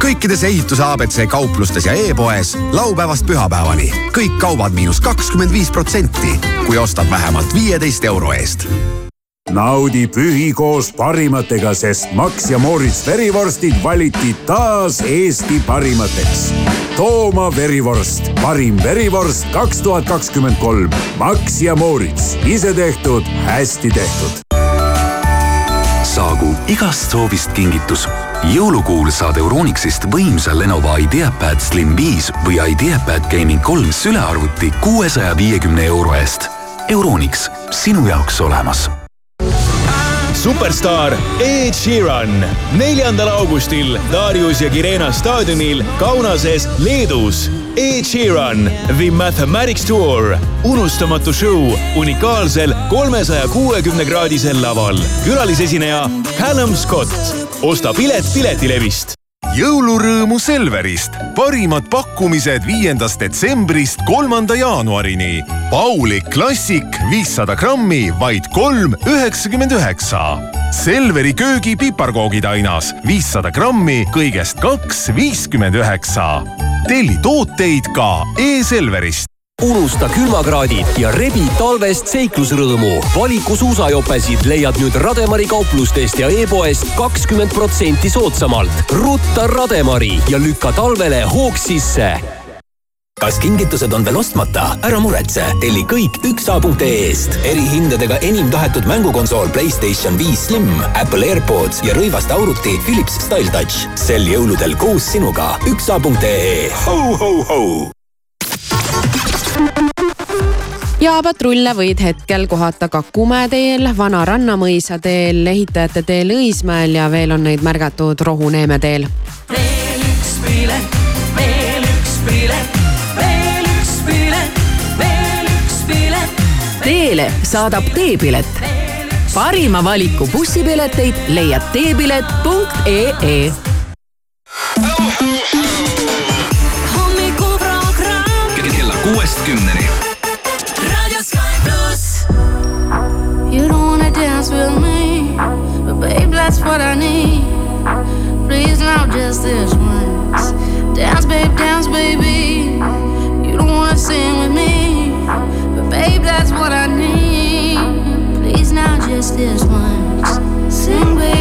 kõikides ehituse abc kauplustes ja e-poes laupäevast pühapäevani kõik kaubad miinus kakskümmend viis protsenti, kui ostad vähemalt viieteist euro eest naudi pühi koos parimatega, sest Max ja Moritz verivorstid valiti taas Eesti parimateks. Tooma verivorst, parim verivorst kaks tuhat kakskümmend kolm. Max ja Moritz, ise tehtud, hästi tehtud. saagu igast soovist kingitus. jõulukuul saad Euronixist võimsa Lenovo IdeaPad Slim viis või IdeaPad Gaming kolm sülearvuti kuuesaja viiekümne euro eest. Euronix, sinu jaoks olemas superstaar Ed Sheeran neljandal augustil Darius ja Kirena staadionil Kaunases, Leedus. Ed Sheeran The Mathematics Tour, unustamatu show unikaalsel kolmesaja kuuekümne kraadisel laval. külalisesineja Callum Scott. osta pilet Piletilevist jõulurõõmu Selverist, parimad pakkumised viiendast detsembrist kolmanda jaanuarini. Pauli klassik viissada grammi, vaid kolm üheksakümmend üheksa. Selveri köögi piparkoogitainas viissada grammi, kõigest kaks viiskümmend üheksa. telli tooteid ka e-Selverist. Unusta külmakraadid ja rebi talvest seiklusrõõmu. valiku suusajopesid leiad nüüd Rademari kauplustest ja e-poest kakskümmend protsenti soodsamalt. rutta Rademari ja lükka talvele hoog sisse kas kingitused on veel ostmata? ära muretse, telli kõik üksa.ee-st. erihindadega enim tahetud mängukonsool Playstation viis Slim, Apple AirPods ja rõivaste auruti Philips StyleTouch. sel jõuludel koos sinuga üksa.ee. Ja patrulle võid hetkel kohata Kakumäe teel, Vana Rannamõisa teel, Ehitajate teel Õismäel ja veel on neid märgatud Rohuneeme teel. veel üks pilet, veel üks pilet, veel üks pilet, veel üks pilet. Teele saadab teepilet. parima valiku bussipileteid leiad teepilet.ee hommikuprogramm kella kuuest kümneni. That's what I need. Please now, just this once. Dance, babe, dance, baby. You don't wanna sing with me, but babe, that's what I need. Please now, just this once. Sing, baby.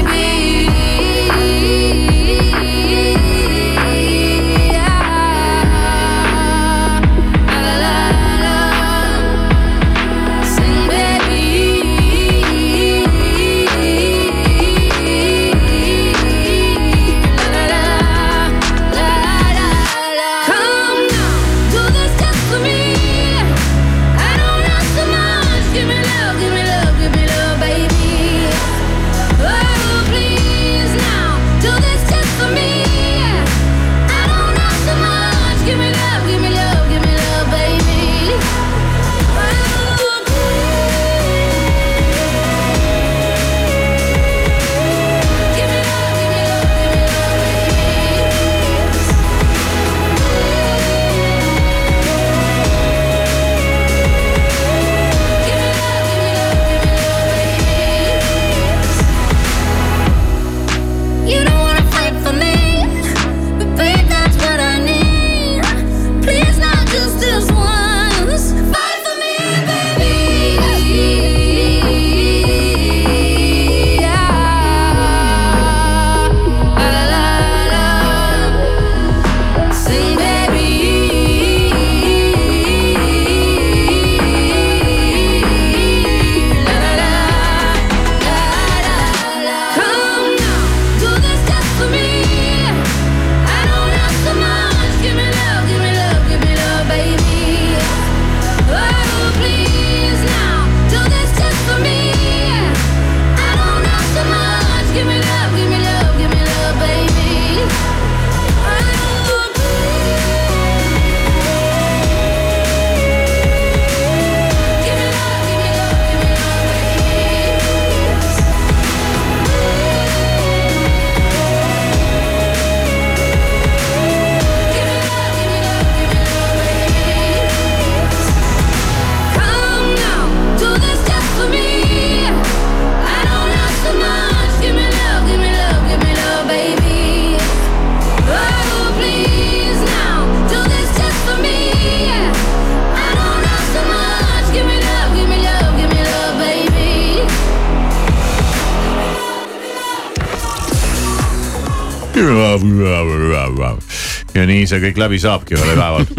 Nii see kõik läbi saabki ühel päeval.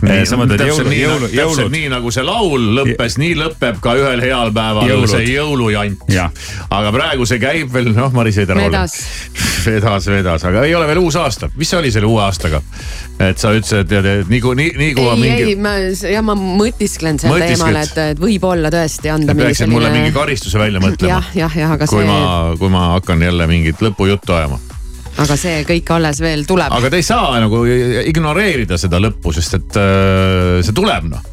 Täpselt jõulud. nii nagu see laul lõppes, nii lõpeb ka ühel heal päeval Jõulud. see jõulujant Jah.. aga praegu see käib veel, noh, Maris ei tea. Vedas. vedas, vedas, aga ei ole veel uus aasta, mis see oli selle uue aastaga? et sa ütlesid, et tead, et nii kui, nii, nii kui ei, mingi ei, ma, ja ma mõtisklen sel teemal, et, et võib-olla tõesti anda mingi peaksid mulle mingi selline. karistuse välja mõtlema jah, jah, jah, aga kui see, ma, kui ma hakkan jälle mingit lõpujuttu ajama. Aga see kõik alles veel tuleb. aga te ei saa nagu ignoreerida seda lõppu, sest et äh, see tuleb noh.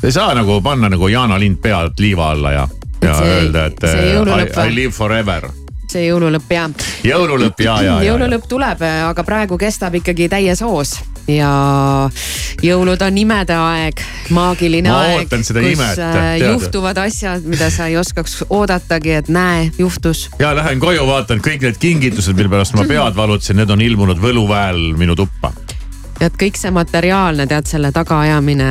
Te ei saa nagu panna nagu Jaana Lind pead liiva alla ja, ja see- öelda, et äh, I, I live forever. see jõululõpp ja. jõululõpp ja, ja, ja, ja. jõululõpp tuleb, aga praegu kestab ikkagi täies hoos ja jõulud on imede aeg, maagiline Ma aeg, kus imet, äh, tead. juhtuvad asjad, mida sa ei oskaks oodatagi, et näe, juhtus. ja lähen koju, vaatan kõik need kingitused, mille pärast ma pead valutasin, need on ilmunud võluväel minu tuppa. et kõik see materiaalne, tead selle tagaajamine,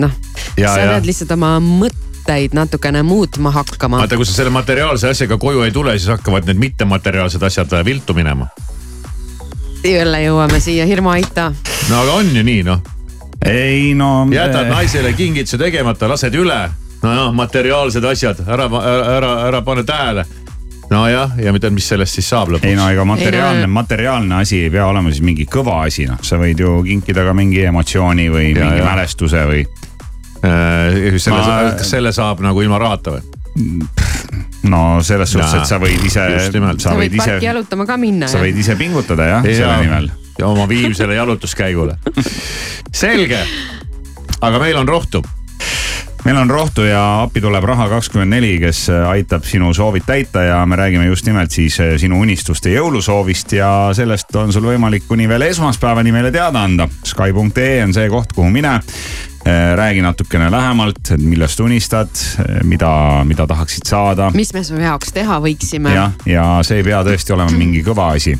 noh, sa pead lihtsalt oma mõtteid natukene muutma hakkama. vaata, kui sa selle materiaalse asjaga koju ei tule, siis hakkavad need mittemateriaalsed asjad viltu minema. Jälle jõuame siia, Hirmu Aita. no aga on ju nii noh. ei no. jätad naisele kingituse tegemata, lased üle. nojah, materiaalsed asjad, ära, ära, ära, ära pane tähele. nojah, ja mida, mis sellest siis saab lõpuks? ei no ega materiaalne, materiaalne asi ei pea olema siis mingi kõva asi, noh, sa võid ju kinkida ka mingi emotsiooni või Ja, mingi ja. mälestuse või. selle Ma-, kas selle saab nagu ilma rahata või? No selles suhtes, et sa võid ise, sa võid ise parki, jalutama ka minna. sa võid ise pingutada jah, selle nimel. ja oma viimsele jalutuskäigule. selge, aga meil on rohtu. meil on rohtu ja appi tuleb Raha kakskümmend neli, kes aitab sinu soovid täita ja me räägime just nimelt siis eh, sinu unistuste jõulusoovist ja sellest on sul võimalik kuni veel esmaspäevani meile teada anda. Sky.ee on see koht, kuhu mine. Räägi natukene lähemalt, et millest unistad, mida, mida tahaksid saada mis me su jaoks teha võiksime? jah, ja see ei pea tõesti olema mingi kõva asi.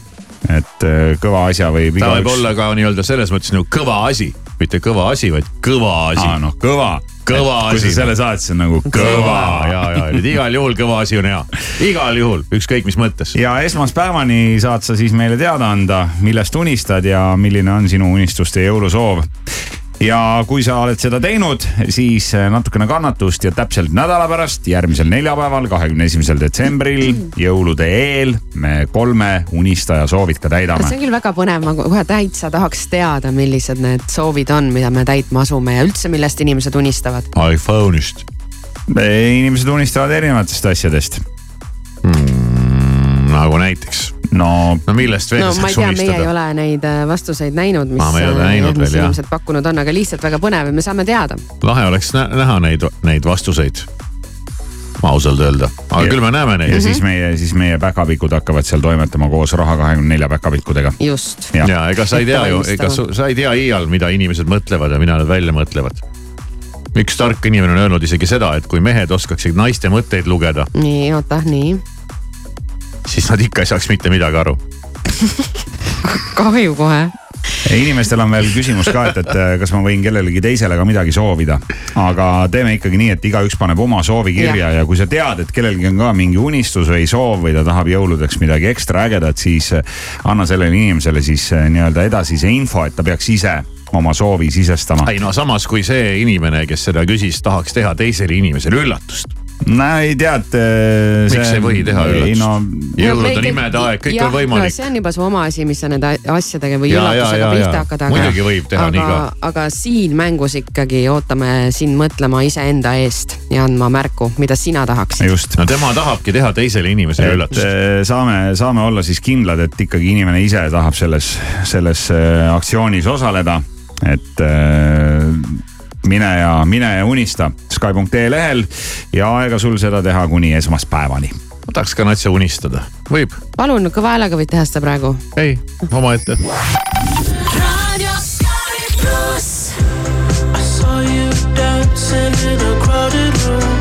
et eh, kõva asja võib ta võib igaüks. olla ka nii-öelda selles mõttes nagu kõva asi, mitte kõva asi, vaid kõva asi. aa noh, kõva. kõva kui asi. sa selle saad, siis on nagu kõva ja, ja, et igal juhul kõva asi on hea, igal juhul, ükskõik mis mõttes. ja esmaspäevani saad sa siis meile teada anda, millest unistad ja milline on sinu unistuste jõulusoov. Ja kui sa oled seda teinud, siis natukene kannatust ja täpselt nädala pärast, järgmisel neljapäeval, kahekümne esimesel detsembril, jõulude eel me kolme unistaja soovid ka täidame see on küll väga põnev, ma kohe täitsa tahaks teada, millised need soovid on, mida me täitma asume ja üldse, millest inimesed unistavad. iPhone'ist inimesed unistavad erinevatest asjadest. mm,. nagu näiteks. no. no millest veel no ma ei saaks tea, meie ei unistada? ole neid äh, vastuseid näinud, mis, äh, näinud mis veel, jah. inimesed pakkunud on, aga lihtsalt väga põnev ja me saame teada. lahe oleks nä näha neid, neid vastuseid. ausalt öelda, aga Ja- küll me näeme neid ja siis meie, siis meie päkapikud hakkavad seal toimetama koos Raha kahekümne nelja päkapikkudega. just. Jah. ja ega sa ei tea ju, ega sa ei tea iial, mida inimesed mõtlevad ja mida nad välja mõtlevad. üks tark inimene on öelnud isegi seda, et kui mehed oskaksid naiste mõtteid lugeda, nii, oota, nii. Siis nad ikka ei saaks mitte midagi aru. kahju kohe. inimestel on veel küsimus ka, et, et äh, kas ma võin kellelegi teisele ka midagi soovida. aga teeme ikkagi nii, et igaüks paneb oma soovi kirja ja. ja kui sa tead, et kellelgi on ka mingi unistus või soov või ta tahab jõuludeks midagi ekstra ägedat, siis äh, anna sellele inimesele siis äh, nii-öelda edasise info, et ta peaks ise oma soovi sisestama. ei no samas, kui see inimene, kes seda küsis, tahaks teha teisele inimesele üllatust. No ei tead. miks ei või teha ei no üllatust? jõulud on imede aeg, kõik jah, on võimalik no,. see on juba su oma asi, mis sa nende asjadega või Ja, ja, üllatusega ja, pihta ja. hakkad, Muidugi võib teha aga, nii ka. aga siin mängus ikkagi ootame sind mõtlema iseenda eest ja andma märku, mida sina tahaksid. just. no tema tahabki teha teisele inimesele üllatust. et saame, saame olla siis kindlad, et ikkagi inimene ise tahab selles, selles äh, aktsioonis osaleda. et äh, mine ja, mine ja unista Sky.ee lehel ja aega sul seda teha kuni esmaspäevani. ma tahaks ka natsa unistada, võib? palun, kõva häälega võid teha seda praegu. ei, omaette. Radio Sky Plus. I saw you dancing in a crowded room.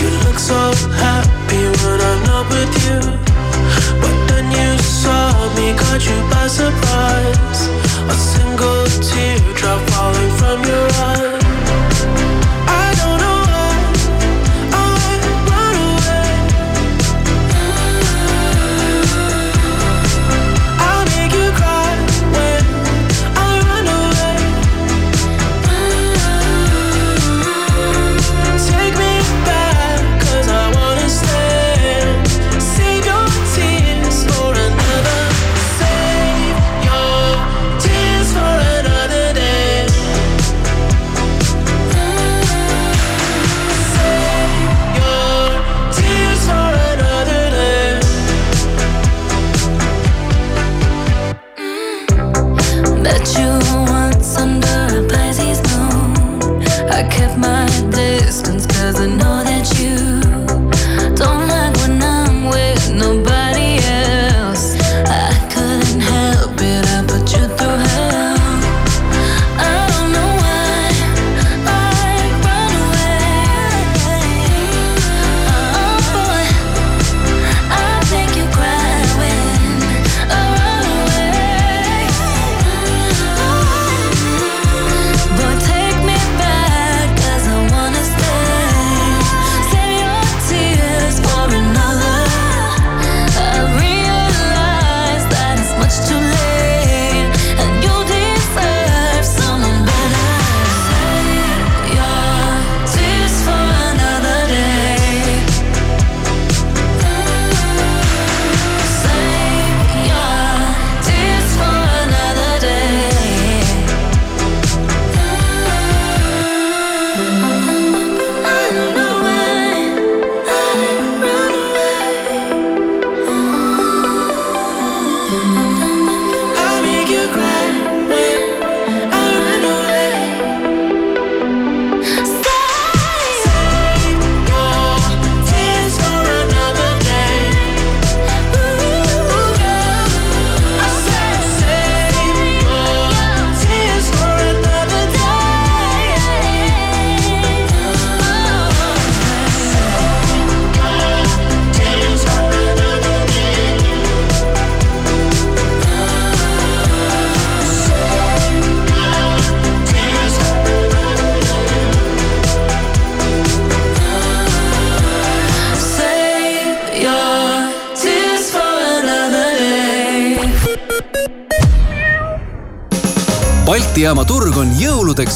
You look so happy when I'm not with you. But then you saw me, caught you by surprise. A single teardrop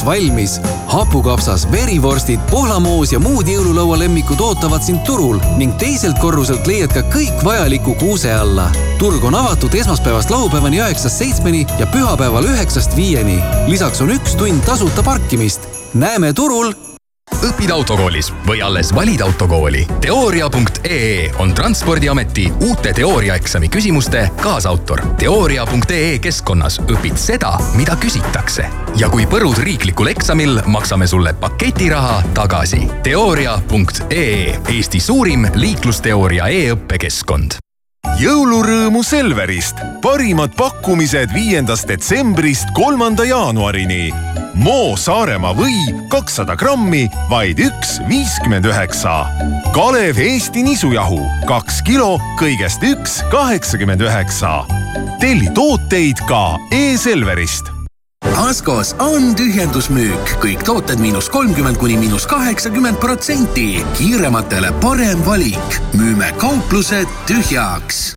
jõuludeks valmis. hapukapsas, verivorstid, pohlamoos ja muud jõululaua lemmikud ootavad sind turul ning teiselt korruselt leiad ka kõik vajaliku kuuse alla. turg on avatud esmaspäevast laupäevani üheksast seitsmeni ja pühapäeval üheksast viieni. lisaks on üks tund tasuta parkimist. näeme turul õpid autokoolis või alles valid autokooli? teooria.ee on Transpordiameti uute teooriaeksami küsimuste kaasautor. teooria.ee keskkonnas õpid seda, mida küsitakse. ja kui põrud riiklikul eksamil, maksame sulle paketiraha tagasi. teooria.ee, Eesti suurim liiklusteooria e-õppekeskkond jõulurõõmu Selverist. parimad pakkumised viiendast detsembrist kolmanda jaanuarini. Moo Saaremaa või kakssada grammi, vaid üks viiskümmend üheksa. Kalev Eesti nisujahu kaks kilo, kõigest üks kaheksakümmend üheksa. telli tooteid ka e-Selverist Askos on tühjendusmüük, kõik tooted miinus kolmkümmend kuni miinus kaheksakümmend protsenti. kiirematele parem valik. müüme kauplused tühjaks.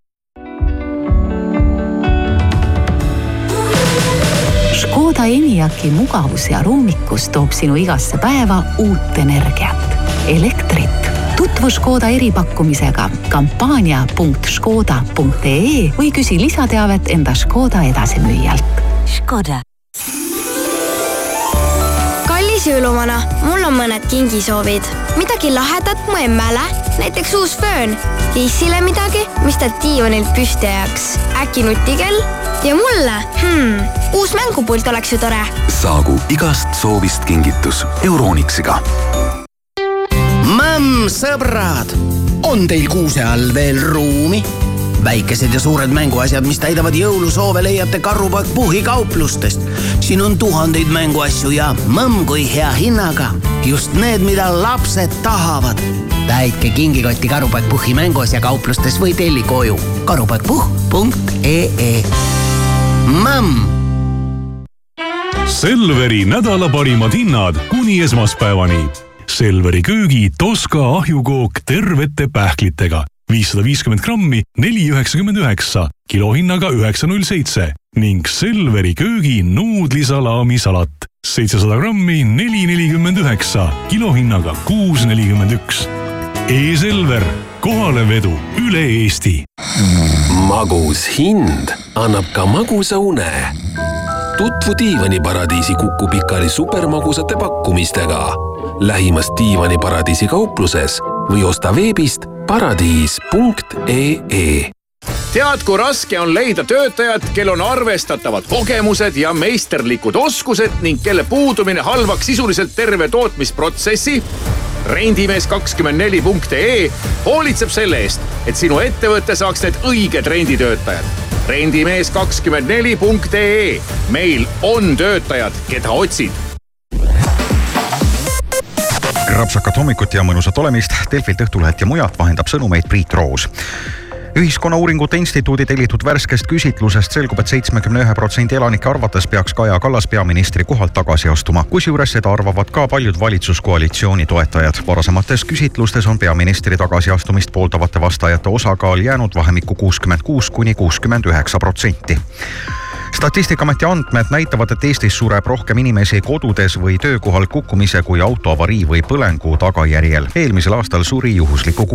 Škoda Enyaqi mugavus ja rummikus toob sinu igasse päeva uut energiat, elektrit. tutvu Škoda eripakkumisega kampaania.škoda.ee või küsi lisateavet enda Škoda edasimüüjalt. Škoda kallis jõuluvana, mul on mõned kingisoovid. midagi lahedat mu emmele, näiteks uus föön. Liisile midagi, mis ta diivanilt püsti ajaks. äkki nutikell? ja mulle hmm,, uus mängupult oleks ju tore. saagu igast soovist kingitus Euronixiga Mõmm, sõbrad, on teil kuuse all veel ruumi? Väikesed ja suured mänguasjad, mis täidavad jõulusoove, leiate Karupoeg Puhhi kauplustest. siin on tuhandeid mänguasju ja mõmm kui hea hinnaga. just need, mida lapsed tahavad. täitke kingikotti Karupoeg Puhhi mänguasja kauplustes või telli koju karupoegpuhh.ee. mõmm Selveri nädala parimad hinnad kuni esmaspäevani. Selveri köögi Toska ahjukook tervete pähklitega viissada viiskümmend grammi, neli üheksakümmend üheksa, kilohinnaga üheksa null seitse ning Selveri köögi nuudlisalaamisalat seitsesada grammi, neli nelikümmend üheksa, kilohinnaga kuus nelikümmend üks. E-Selver, kohalevedu üle Eesti. magus hind annab ka magusa une. tutvu diivaniparadiisi Kuku Pikali supermagusate pakkumistega lähimas diivaniparadiisi kaupluses või osta veebist paradiis.ee tead, kui raske on leida töötajat, kel on arvestatavad kogemused ja meisterlikud oskused ning kelle puudumine halvaks sisuliselt terve tootmisprotsessi? rendimees kakskümmend neli punkt ee hoolitseb selle eest, et sinu ettevõte saaks need õiged renditöötajad. rendimees kakskümmend neli punkt ee, meil on töötajad, keda otsid rapsakat hommikut ja mõnusat olemist. Delfilt, Õhtuleht ja mujalt vahendab sõnumeid Priit Roos ühiskonnauuringute instituudi tellitud värskest küsitlusest selgub et, et seitsmekümne ühe protsendi elanike arvates peaks Kaja Kallas peaministri kohalt tagasi astuma. kusjuures seda arvavad ka paljud valitsuskoalitsiooni toetajad. varasemates küsitlustes on peaministri tagasiastumist pooldavate vastajate osakaal jäänud vahemikku kuuskümmend kuus kuni kuuskümmend üheksa protsenti statistikaameti andmed näitavad, et Eestis sureb rohkem inimesi kodudes või töökohal kukkumise kui autoavarii või põlengu tagajärjel. eelmisel aastal suri juhusliku kukkumise